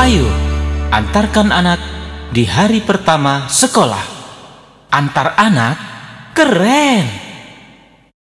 Ayo, antarkan anak di hari pertama sekolah. Antar anak keren.